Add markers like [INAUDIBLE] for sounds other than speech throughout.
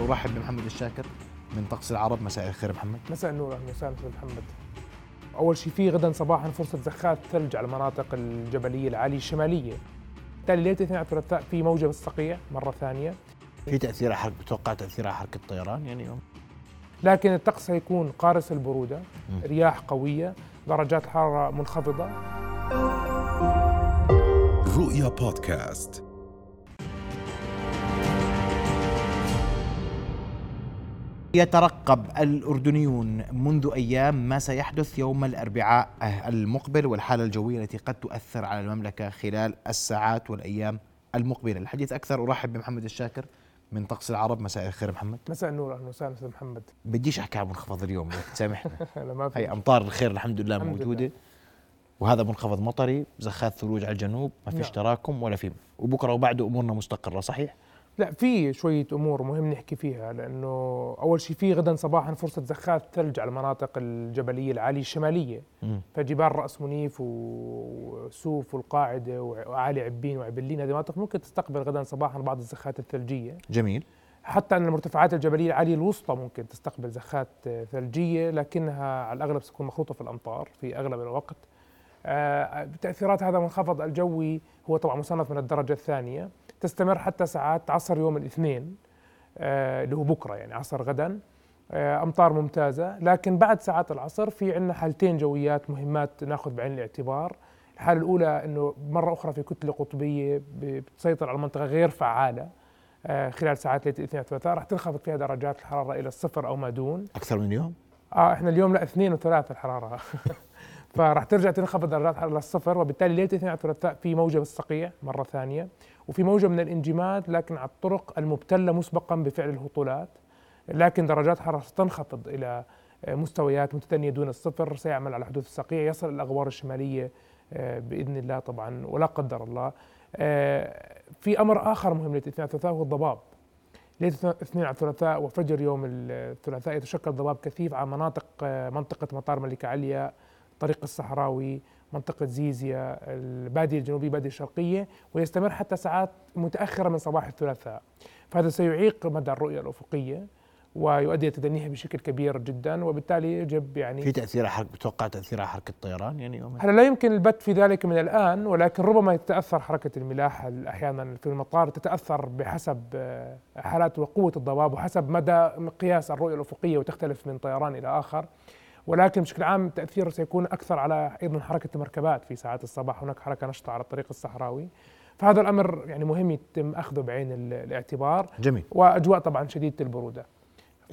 ارحب بمحمد الشاكر من طقس العرب مساء الخير محمد مساء النور أهلا وسهلا أستاذ محمد. أول شيء في غدا صباحا فرصة زخات ثلج على المناطق الجبلية العالية الشمالية. بالتالي ليلة الاثنين الثلاثاء في موجه بالصقيع مرة ثانية، في تأثير على حركه بتوقع تأثير على حركه الطيران يعني لكن الطقس سيكون قارس البرودة، مم. رياح قوية، درجات حراره منخفضة، رؤيا بودكاست يترقب الأردنيون منذ أيام ما سيحدث يوم الأربعاء المقبل والحالة الجوية التي قد تؤثر على المملكة خلال الساعات والأيام المقبلة. الحديث أكثر أرحب بمحمد الشاكر من طقس العرب. مساء الخير محمد. مساء النور أهلا وسهلا أستاذ محمد. بديش أحكي عن منخفض اليوم بدك تسامحنا [LAUGHS] هي أمطار الخير الحمد لله الحمد موجودة. لله. وهذا منخفض مطري زخات ثلوج على الجنوب ما فيش نعم. تراكم ولا في. وبكرة وبعده أمورنا مستقرة صحيح؟ لا في شوية أمور مهم نحكي فيها لأنه أول شيء في غدا صباحا فرصة زخات ثلج على المناطق الجبلية العالية الشمالية. مم. فجبال رأس منيف وسوف والقاعدة وعالي عبين وعبلين هذه مناطق ممكن تستقبل غدا صباحا بعض الزخات الثلجية. جميل. حتى أن المرتفعات الجبلية العالية الوسطى ممكن تستقبل زخات ثلجية لكنها على الأغلب ستكون مخلوطة في الأمطار في أغلب الوقت. آه، تأثيرات هذا المنخفض الجوي هو طبعا مصنف من الدرجة الثانية. تستمر حتى ساعات عصر يوم الاثنين آه، اللي هو بكرة يعني عصر غدا. آه، أمطار ممتازة. لكن بعد ساعات العصر في عندنا حالتين جويات مهمات ناخذ بعين الاعتبار. الحالة الأولى أنه مرة أخرى في كتلة قطبية ب- بتسيطر على المنطقة غير فعالة آه، خلال ساعات ليلة الاثنين والثلاثاء. راح تنخفض فيها درجات الحرارة إلى الصفر أو ما دون. أكثر من يوم؟ آه إحنا اليوم لا اثنين وثلاثة الحرارة. [LAUGHS] فراح ترجع تنخفض درجات الحرارة للصفر وبالتالي ليلة الاثنين والثلاثاء في موجه بالصقيع مرة ثانية. وفي موجة من الانجماد لكن على الطرق المبتلة مسبقا بفعل الهطولات. لكن درجات الحراره ستنخفض إلى آه، مستويات متدنية دون الصفر. سيعمل على حدوث الصقيع يصل إلى الأغوار الشمالية آه، بإذن الله طبعا ولا قدر الله. آه، في أمر آخر مهم ليلة الاثنين والثلاثاء هو الضباب. ليلة الاثنين على الثلاثاء وفجر يوم الثلاثاء يتشكل ضباب كثيف على مناطق آه، منطقة مطار ملكه عليا طريق الصحراوي منطقة زيزيا البادية الجنوبية البادية الشرقية ويستمر حتى ساعات متأخرة من صباح الثلاثاء. فهذا سيعيق مدى الرؤية الأفقية ويؤدي إلى تدنيها بشكل كبير جدا وبالتالي يجب يعني في تأثير حركه بتوقع تأثير حركه الطيران يعني يوم هلا لا يمكن البت في ذلك من الآن ولكن ربما تتأثر حركة الملاحة أحيانا في المطار تتأثر بحسب آه، حالات وقوة الضباب وحسب مدى مقياس الرؤية الأفقية وتختلف من طيران إلى آخر. ولكن بشكل عام التأثير سيكون أكثر على أيضا حركة المركبات في ساعات الصباح. هناك حركة نشطة على الطريق الصحراوي. فهذا الأمر يعني مهم يتم أخذه بعين ال- الاعتبار. جميل. وأجواء طبعا شديدة البرودة.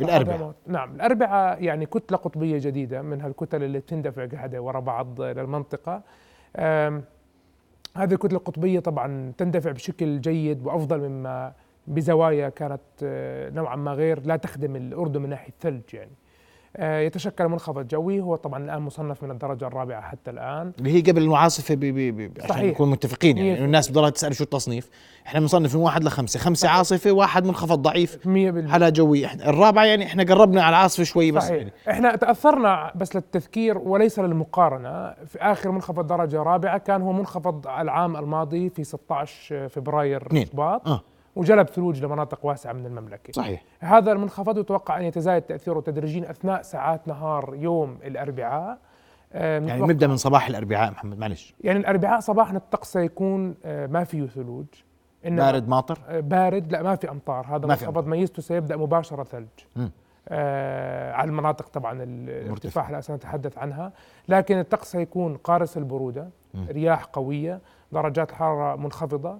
الأربعاء. فهذا- نعم الأربعاء يعني كتلة قطبية جديدة من هالكتل اللي تندفع قاعدة وراء بعض للمنطقة هذه الكتلة القطبية طبعا تندفع بشكل جيد وأفضل مما بزوايا كانت آه، نوعا ما غير لا تخدم الأردن من ناحية الثلج يعني. يتشكل منخفض جوي. هو طبعا الآن مصنف من الدرجة الرابعة حتى الآن. اللي هي قبل المعاصفة ب ب ب عشان صحيح. نكون متفقين يعني. الناس بضلها تسأل شو التصنيف. إحنا بنصنف من واحد لخمسة. خمسة صحيح. عاصفة واحد منخفض ضعيف 100% حالة جوية إحنا الرابعة يعني إحنا قربنا على العاصفة شوي بس صحيح. يعني. إحنا تأثرنا بس للتذكير وليس للمقارنة. في آخر منخفض درجة رابعة كان هو منخفض العام الماضي في 16 فبراير. شباط آه. وجلب ثلوج لمناطق واسعة من المملكة. صحيح. هذا المنخفض يتوقع أن يتزايد تاثيره تدريجيا أثناء ساعات نهار يوم الأربعاء. آه، يعني نبدأ من صباح الأربعاء محمد معلش. يعني الأربعاء صباحا الطقس سيكون آه، ما فيه ثلوج. إنما بارد ماطر؟ آه، بارد لا ما في أمطار. هذا منخفض ميزته سيبدأ مباشرة ثلج. آه على المناطق طبعا ال- الارتفاع. لا سنتحدث عنها. لكن الطقس سيكون قارس البرودة. رياح قوية. درجات حراره منخفضة.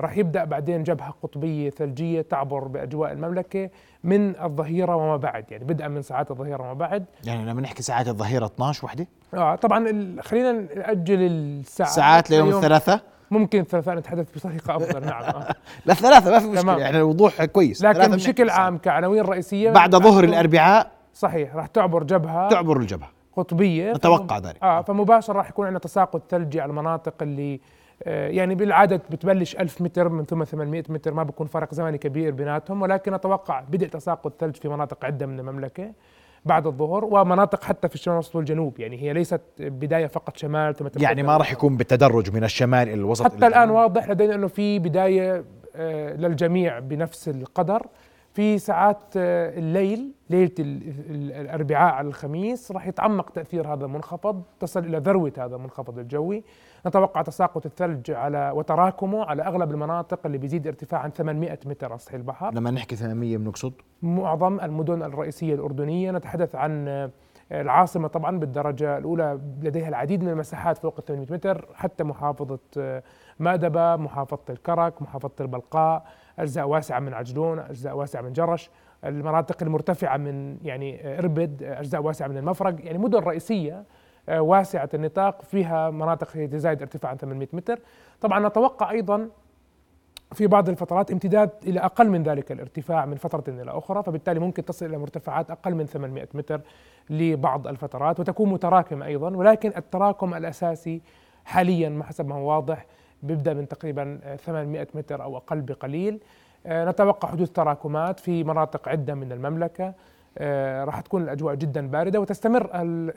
راح يبدأ بعدين جبهة قطبية ثلجية تعبر بأجواء المملكة من الظهيرة وما بعد. يعني بدءا من ساعات الظهيرة وما بعد. يعني لما نحكي ساعات الظهيرة 12 وحدة؟ آه طبعا خلينا نأجل الساعات ساعات ليوم الثلاثاء ممكن الثلاثاء نتحدث بطريقة أفضل نعم. آه. [LAUGHS] لا الثلاثة ما في مشكلة. تمام. يعني الوضوح كويس. لكن بشكل عام كعناوين رئيسية بعد ظهر الأربعاء. صحيح راح تعبر جبهة تعبر الجبهة. قطبية. نتوقع ذلك. آه فمباشرة راح يكون عندنا تساقط ثلجي على المناطق اللي آه، يعني بالعاده بتبلش 1000 متر من ثم 800 متر ما بيكون فرق زمني كبير بيناتهم ولكن أتوقع بدء تساقط ثلج في مناطق عدة من المملكة بعد الظهر ومناطق حتى في الشمال الوسط والجنوب يعني هي ليست بداية فقط شمال ثم يعني ما راح يكون بالتدرج من الشمال إلى الوسط حتى الآن. واضح لدينا إنه في بداية آه، للجميع بنفس القدر. في ساعات آه، الليل ليلة ال- ال- الأربعاء على الخميس راح يتعمق تأثير هذا المنخفض تصل إلى ذروة هذا المنخفض الجوي. نتوقع تساقط الثلج على وتراكمه على أغلب المناطق اللي بيزيد ارتفاعا 800 متر على سطح البحر. لما نحكي 800 بنقصد معظم المدن الرئيسية الأردنية. نتحدث عن العاصمة طبعا بالدرجة الأولى لديها العديد من المساحات فوق ال 800 متر. حتى محافظة آه، مأدبة محافظة الكرك محافظة البلقاء أجزاء واسعة من عجلون أجزاء واسعة من جرش. المناطق المرتفعة من يعني آه، إربد آه، أجزاء واسعة من المفرق. يعني مدن رئيسية آه، واسعة النطاق فيها مناطق تزايد ارتفاعا 800 متر. طبعا نتوقع أيضا في بعض الفترات امتداد إلى أقل من ذلك الارتفاع من فترة إلى أخرى فبالتالي ممكن تصل إلى مرتفعات أقل من 800 متر لبعض الفترات وتكون متراكمة أيضا. ولكن التراكم الأساسي حاليا حسب ما هو واضح بيبدأ من تقريبا 800 متر أو أقل بقليل. آه، نتوقع حدوث تراكمات في مناطق عدة من المملكة. آه، راح تكون الأجواء جدا باردة وتستمر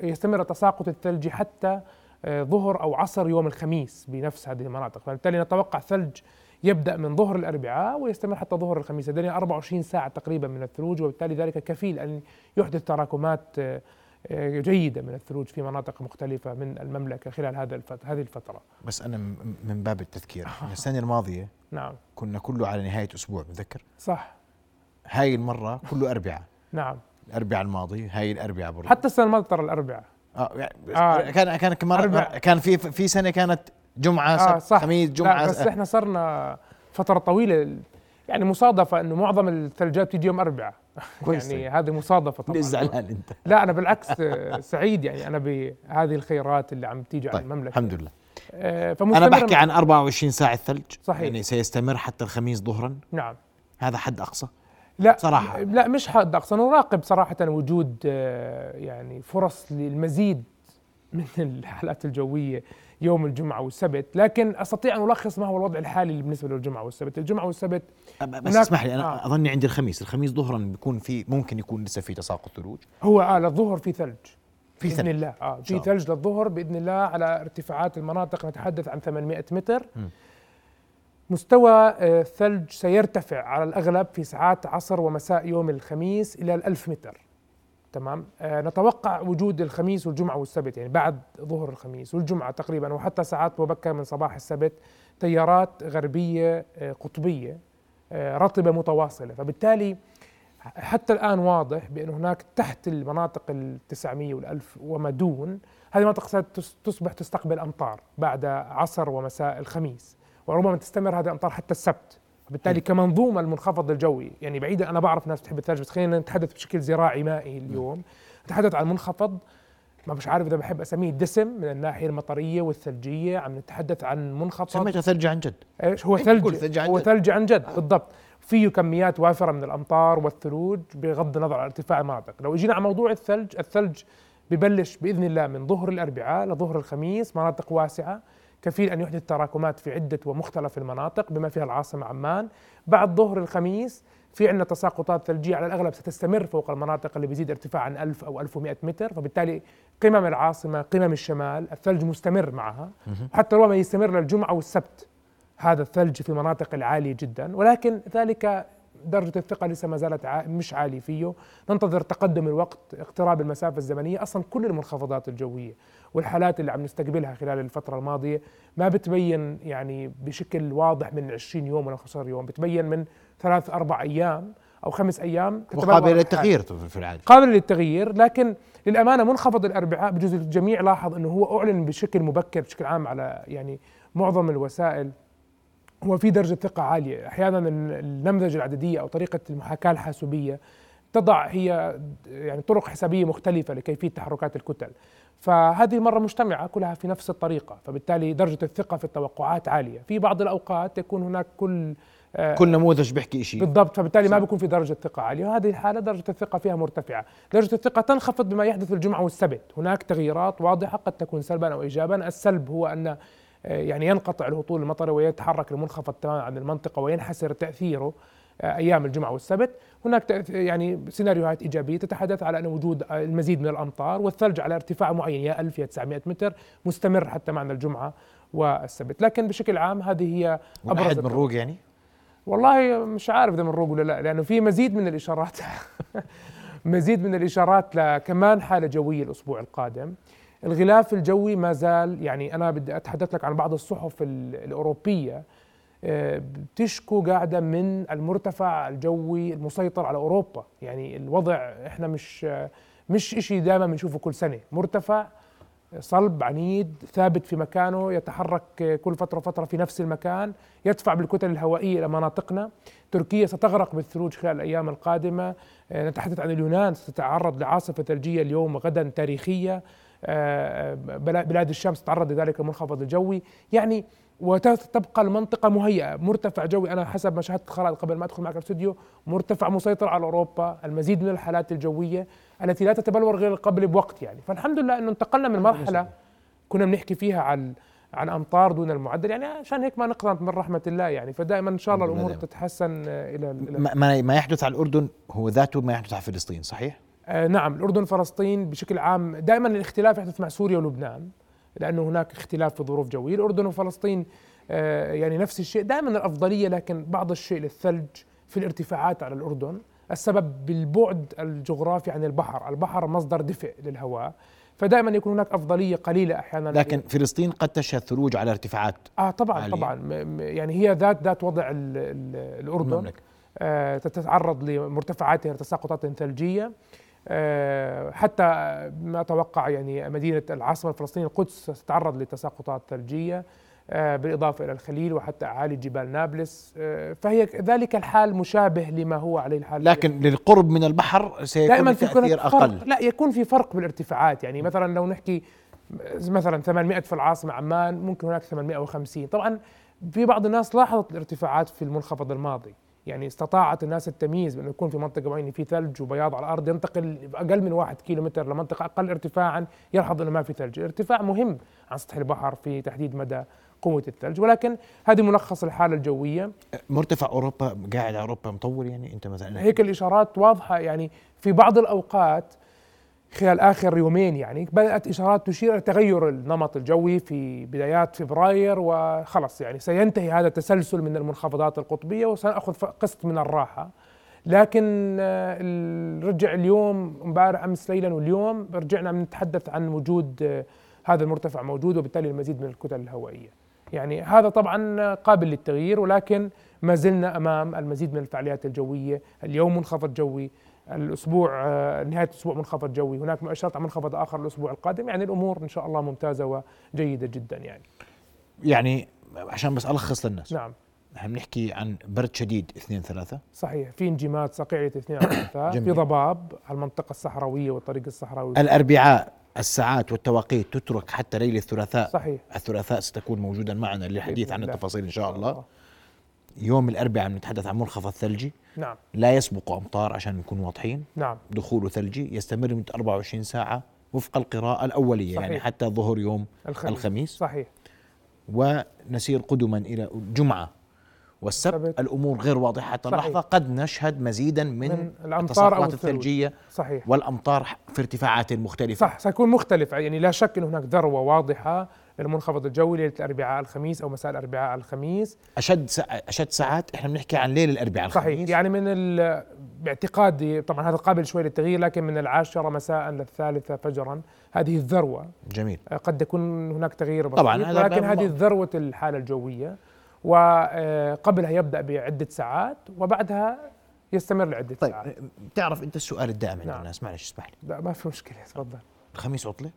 يستمر التساقط الثلجي حتى آه، ظهر أو عصر يوم الخميس بنفس هذه المناطق. فبالتالي نتوقع ثلج يبدأ من ظهر الأربعاء ويستمر حتى ظهر الخميس. لدينا 24 ساعة تقريبا من الثلوج وبالتالي ذلك كفيل أن يحدث تراكمات آه، آه، جيدة من الثلوج في مناطق مختلفة من المملكة خلال هذا هذه الفترة. بس أنا من باب التذكير [LAUGHS] السنة الماضية نعم. كنا كله على نهاية أسبوع متذكر؟ صح. هاي المرة كله أربعاء. نعم. الأربعاء الماضي هاي الأربعاء برضه حتى السنة الماضية ترى الأربعاء. آه يعني آه. كان كان كمان. كان في في سنة كانت جمعة سبت صح. خميس لا جمعة بس آه. إحنا صرنا فترة طويلة. يعني مصادفة إنه معظم الثلجات بتيجي يوم أربعاء. [LAUGHS] كويس. يعني هذه مصادفة ليش طبعا زعلان أنت؟ لا أنا بالعكس آه، سعيد. يعني أنا بهذه الخيرات اللي عم تيجي على طيب المملكة. الحمد لله. آه، أنا بحكي عن 24 ساعة ثلج صحيح. يعني سيستمر حتى الخميس ظهرا. نعم. هذا حد أقصى؟ لا صراحة. لا مش حد أقصى نراقب صراحة وجود آه، يعني فرص للمزيد من [LAUGHS] الحالات الجوية يوم الجمعة والسبت لكن أستطيع أن ألخص ما هو الوضع الحالي بالنسبة للجمعة والسبت الجمعة والسبت بس اسمح لي أنا آه. أظني عندي الخميس الخميس ظهرا بيكون في ممكن يكون لسه في تساقط ثلوج هو آه للظهر في ثلج في بإذن ثلج الله شاء في. ثلج للظهر بإذن الله على ارتفاعات المناطق نتحدث عن 800 متر مم. مستوى آه، الثلج سيرتفع على الأغلب في ساعات عصر ومساء يوم الخميس إلى الألف متر. تمام؟ آه نتوقع وجود الخميس والجمعة والسبت يعني بعد ظهر الخميس والجمعة تقريبا وحتى ساعات مبكر من صباح السبت تيارات غربية آه قطبية آه رطبة متواصلة. فبالتالي حتى الآن واضح بأن هناك تحت المناطق التسعمية والألف وما دون هذه المناطق ستصبح تستقبل أمطار بعد عصر ومساء الخميس. وربما تستمر هذه الأمطار حتى السبت. وبالتالي كمنظومة المنخفض الجوي يعني بعيدا أنا بعرف ناس بتحب الثلج بس خلينا نتحدث بشكل زراعي مائي اليوم. نتحدث عن منخفض ما مش عارف إذا بحب أسميه دسم من الناحية المطرية والثلجية عم نتحدث عن منخفض. سميتها ثلج عن جد. إيش هو بقول ثلج؟ ثلج عن هو. ثلج عن جد بالضبط. فيه كميات وافرة من الأمطار والثلوج بغض النظر عن ارتفاع المناطق. لو إجينا على موضوع الثلج الثلج ببلش بإذن الله من ظهر الأربعاء لظهر الخميس مناطق واسعة. كفيل أن يحدث تراكمات في عدة ومختلف المناطق بما فيها العاصمة عمان. بعد ظهر الخميس في عندنا تساقطات ثلجية على الأغلب ستستمر فوق المناطق اللي بيزيد ارتفاع عن 1000 أو 1100 متر فبالتالي قمم العاصمة قمم الشمال الثلج مستمر معها. حتى ربما يستمر للجمعة والسبت هذا الثلج في المناطق العالية جدا ولكن ذلك درجة الثقة لسه ما زالت مش عالية فيه. ننتظر تقدم الوقت اقتراب المسافة الزمنية أصلا كل المنخفضات الجوية والحالات اللي عم نستقبلها خلال الفترة الماضية ما بتبين يعني بشكل واضح من 20 يوم ولا 15 يوم بتبين من ثلاث أربع أيام أو خمس أيام تتبلور وقابل الحال. للتغيير في العاده قابل للتغيير لكن للأمانة منخفض الأربعاء. بجوز الجميع لاحظ إنه هو أعلن بشكل مبكر بشكل عام على يعني معظم الوسائل. هو في درجة ثقة عالية. أحيانا النمذجة العددية أو طريقة المحاكاة الحاسوبية تضع هي يعني طرق حسابية مختلفة لكيفية تحركات الكتل. فهذه المرة مجتمعة كلها في نفس الطريقة فبالتالي درجة الثقة في التوقعات عالية. في بعض الأوقات يكون هناك كل آه، كل نموذج بيحكي شيء بالضبط فبالتالي ما صح. بيكون في درجة ثقة عالية. وهذه الحالة درجة الثقة فيها مرتفعة. درجة الثقة تنخفض بما يحدث الجمعة والسبت. هناك تغييرات واضحة قد تكون سلبا أو إيجابا. السلب هو أن يعني ينقطع الهطول المطري ويتحرك المنخفض تماما عن المنطقة وينحسر تأثيره آه، أيام الجمعة والسبت. هناك يعني سيناريوهات إيجابية تتحدث على أن وجود آه، المزيد من الأمطار والثلج على ارتفاع معين يا 1000 يا 900 متر مستمر حتى معنا الجمعة والسبت. لكن بشكل عام هذه هي واحد من الظروف. روق يعني؟ والله مش عارف إذا بنروق ولا لا لأنه في مزيد من الإشارات. [LAUGHS] مزيد من الإشارات لكمان حالة جوية الأسبوع القادم. الغلاف الجوي ما زال يعني أنا بدي أتحدث لك عن بعض الصحف ال- الأوروبية آه، بتشكو قاعدة من المرتفع الجوي المسيطر على أوروبا. يعني الوضع إحنا مش آه، مش شيء دائما بنشوفه كل سنة. مرتفع صلب عنيد ثابت في مكانه يتحرك كل فترة وفترة في نفس المكان يدفع بالكتل الهوائية إلى مناطقنا. تركيا ستغرق بالثلوج خلال الأيام القادمة. آه، نتحدث عن اليونان ستتعرض لعاصفة ثلجية اليوم آه، بلا- بلاد الشام تتعرض لذلك المنخفض الجوي. يعني وتبقى المنطقة مهيئة مرتفع جوي. أنا حسب ما شاهدت الخرائط قبل ما أدخل معك الاستوديو مرتفع مسيطر على أوروبا المزيد من الحالات الجوية التي لا تتبلور غير قبل بوقت يعني. فالحمد لله أنه انتقلنا من مرحلة كنا بنحكي فيها عن عن أمطار دون المعدل. يعني عشان هيك ما نقنط من رحمة الله يعني. فدائما إن شاء الله الأمور. تتحسن إلى ما ما يحدث على الأردن هو ذاته ما يحدث على فلسطين صحيح؟ آه نعم الأردن وفلسطين بشكل عام دائما الاختلاف يحدث مع سوريا ولبنان لأنه هناك اختلاف في ظروف جوية. الأردن وفلسطين آه يعني نفس الشيء دائما الأفضلية لكن بعض الشيء للثلج في الارتفاعات على الأردن السبب بالبعد الجغرافي عن البحر. البحر مصدر دفء للهواء فدائما يكون هناك أفضلية قليلة أحيانا لكن فلسطين قد تشهد ثلوج على ارتفاعات آه طبعا عالية. طبعا. يعني هي ذات ذات وضع ال ال الأردن المملكة آه، تتعرض لمرتفعاتها لتساقطات ثلجية. آه، حتى ما أتوقع يعني مدينة العاصمة الفلسطينية القدس ستتعرض لتساقطات ثلجية آه، بالإضافة إلى الخليل وحتى أعالي جبال نابلس. آه، فهي ذلك الحال مشابه لما هو عليه الحال. لكن للقرب من البحر سيكون دائما في فرق. أقل. لا يكون في فرق بالارتفاعات. يعني مثلا لو نحكي مثلا 800 في العاصمة عمان ممكن هناك 850 طبعا في بعض الناس لاحظت الارتفاعات في المنخفض الماضي. يعني استطاعت الناس التمييز بأنه يكون في منطقة معينة في ثلج وبياض على الأرض ينتقل باقل من واحد كيلو متر لمنطقة أقل ارتفاعا يلحظ إنه ما في ثلج، الارتفاع مهم عن سطح البحر في تحديد مدى قوة الثلج. ولكن هذه ملخص الحاله الجوية. مرتفع أوروبا قاعد أوروبا مطول يعني؟ أنت مثلا هيك الإشارات واضحة. يعني في بعض الأوقات خلال آخر يومين يعني بدأت إشارات تشير إلى تغير النمط الجوي في بدايات فبراير وخلص يعني سينتهي هذا التسلسل من المنخفضات القطبية وسنأخذ ف- قسط من الراحة. لكن آه، رجع اليوم امبارح أمس ليلا واليوم رجعنا نتحدث عن وجود آه، هذا المرتفع موجود وبالتالي المزيد من الكتل الهوائية. يعني هذا طبعا قابل للتغيير ولكن ما زلنا أمام المزيد من الفعاليات الجوية. اليوم منخفض جوي الأسبوع آه، نهاية الأسبوع منخفض جوي هناك مؤشرات على منخفض آخر الأسبوع القادم يعني الأمور إن شاء الله ممتازة وجيدة جدا يعني. يعني عشان بس ألخص للناس نعم. إحنا بنحكي عن برد شديد اثنين ثلاثة. صحيح في انجماد صقيعة اثنين ثلاثة [COUGHS] في. ضباب على المنطقة الصحراوية والطريق الصحراوي. الأربعاء الساعات والتوقيت تترك حتى ليلة الثلاثاء. صحيح. الثلاثاء ستكون موجودا معنا للحديث عن الله. التفاصيل إن شاء الله. يوم الأربعاء بنتحدث عن منخفض ثلجي نعم. لا يسبق أمطار عشان نكون واضحين. نعم. دخوله ثلجي يستمر لمدة 24 ساعة وفق القراءة الأولية صحيح. يعني حتى ظهر يوم الخميس, الخميس. صحيح. ونسير قدما إلى الجمعة والسبت السبت. الأمور غير واضحة. حتى صحيح. اللحظة قد نشهد مزيدا من, من التساقطات الثلوج. الثلجية صحيح. والأمطار في ارتفاعات مختلفة. صح سيكون مختلف. يعني لا شك انه هناك ذروة واضحة. للمنخفض الجوي ليلة الأربعاء الخميس أو مساء الأربعاء الخميس. أشد سا... أشد ساعات إحنا بنحكي عن ليل الأربعاء صحيح. الخميس يعني من ال- باعتقادي طبعا هذا قابل شوي للتغيير لكن من العاشرة مساء للثالثة فجرا هذه الذروة جميل. قد يكون هناك تغيير بسيط. طبعاً، باب هذه. ذروة الحالة الجوية. وقبلها يبدأ بعدة ساعات وبعدها يستمر لعدة طيب ساعات. بتعرف أنت السؤال الدائم عند نعم. الناس معلش اسمح لي؟ لا ما في مشكلة تفضل. الخميس عطلة؟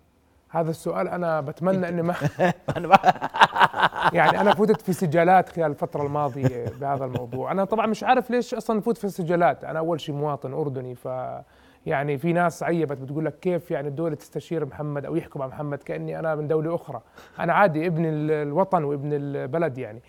هذا السؤال أنا بتمنى إني ما [LAUGHS] [LAUGHS] يعني أنا فتت في سجالات خلال الفترة الماضية بهذا الموضوع. أنا طبعا مش عارف ليش أصلا نفوت في السجالات أنا أول شيء مواطن أردني ف يعني في ناس عيبت بتقول لك كيف يعني الدولة تستشير محمد أو يحكم على محمد؟ كأني أنا من دولة أخرى. أنا عادي ابن ال- الوطن وابن البلد يعني.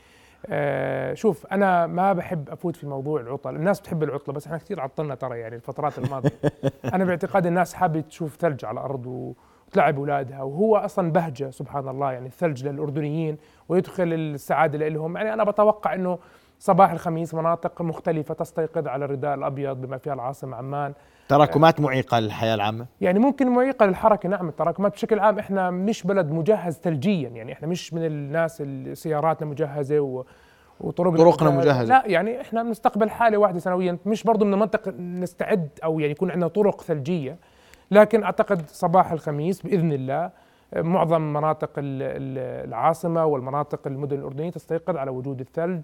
آه شوف أنا ما بحب أفوت في موضوع العطل. الناس بتحب العطلة بس إحنا كثير عطلنا ترى يعني الفترات الماضية. [LAUGHS] أنا باعتقادي الناس حابة تشوف ثلج على الأرض وتلعب أولادها وهو أصلا بهجة سبحان الله. يعني الثلج للأردنيين ويدخل السعادة لهم. يعني أنا بتوقع إنه صباح الخميس مناطق مختلفة تستيقظ على الرداء الأبيض بما فيها العاصمة عمان تراكمات معيقة للحياة العامة يعني ممكن معيقة للحركة نعم التراكمات بشكل عام إحنا مش بلد مجهز ثلجيا يعني إحنا مش من الناس اللي سياراتنا مجهزة و وطرق طرقنا. مجهزة. لا يعني إحنا بنستقبل حاله واحدة سنويا مش برضه من المنطق نستعد أو يعني يكون عندنا طرق ثلجية لكن أعتقد صباح الخميس بإذن الله معظم مناطق ال- ال- العاصمة والمناطق المدن الأردنية تستيقظ على وجود الثلج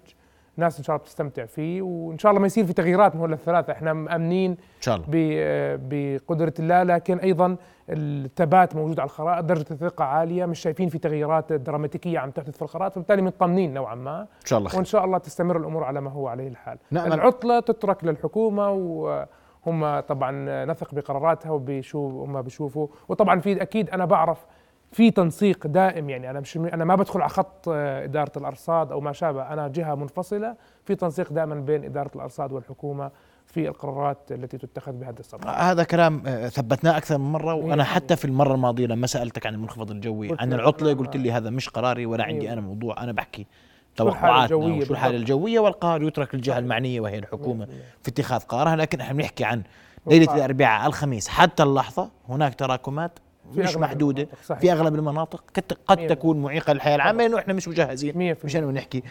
ناس إن شاء الله بتستمتع فيه وإن شاء الله ما يصير في تغييرات من هول الثلاثة. إحنا مامنين إن شاء الله. ب- بقدرة الله لكن أيضا الثبات موجود على الخرائط درجة الثقة عالية مش شايفين في تغييرات دراماتيكية عم تحدث في الخرائط فبالتالي مطمنين نوعا ما. إن شاء الله خير. وإن شاء الله تستمر الأمور على ما هو عليه الحال. نأمل- العطلة تترك للحكومة وهم طبعا نثق بقراراتها وبشو هم بيشوفوا. وطبعا في أكيد أنا بعرف في تنسيق دائم يعني أنا مش أنا ما بدخل على خط آه، إدارة الأرصاد أو ما شابه أنا جهة منفصلة في تنسيق دائما بين إدارة الأرصاد والحكومة في القرارات التي تتخذ بهذا الصدد هذا كلام آه، ثبتناه أكثر من مرة وأنا مية حتى في المرة الماضية لما سألتك عن المنخفض الجوي عن العطلة قلت لي هذا مش قراري ولا عندي مية أنا موضوع أنا بحكي شو توقعاتنا الجوية وشو الحاله. الجوية والقرار يترك للجهة المعنية وهي الحكومة في اتخاذ قرارها. لكن إحنا بنحكي عن ليلة. الأربعاء الخميس حتى اللحظة هناك تراكمات مش محدودة صحيح. في أغلب المناطق قد- تكون معيقة للحياه العامة لأنه إحنا مش مجهزين مية في مش أنا بنحكي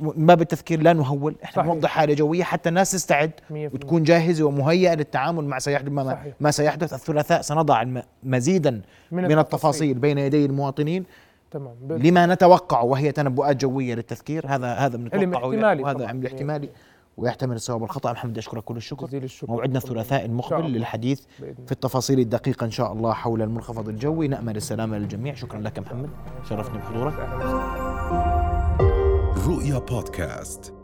من باب التذكير لا نهول إحنا صحيح. بنوضح حالة جوية حتى الناس تستعد وتكون جاهزة ومهيئة للتعامل مع سيحدث ما, صحيح. ما سيحدث الثلاثاء سنضع مزيدا من من, التفاصيل. بين يدي المواطنين تمام لما نتوقع وهي تنبؤات جوية للتذكير هذا هذا بنتوقعه وهذا. علم احتمالي ويحتمل الصواب والخطا محمد أشكرك كل الشكر. جزيل الشكر. موعدنا الثلاثاء المقبل. للحديث. في التفاصيل الدقيقة إن شاء الله حول المنخفض الجوي. نأمل السلامة للجميع. شكرا لك محمد. شرفني بحضورك. رؤيا بودكاست.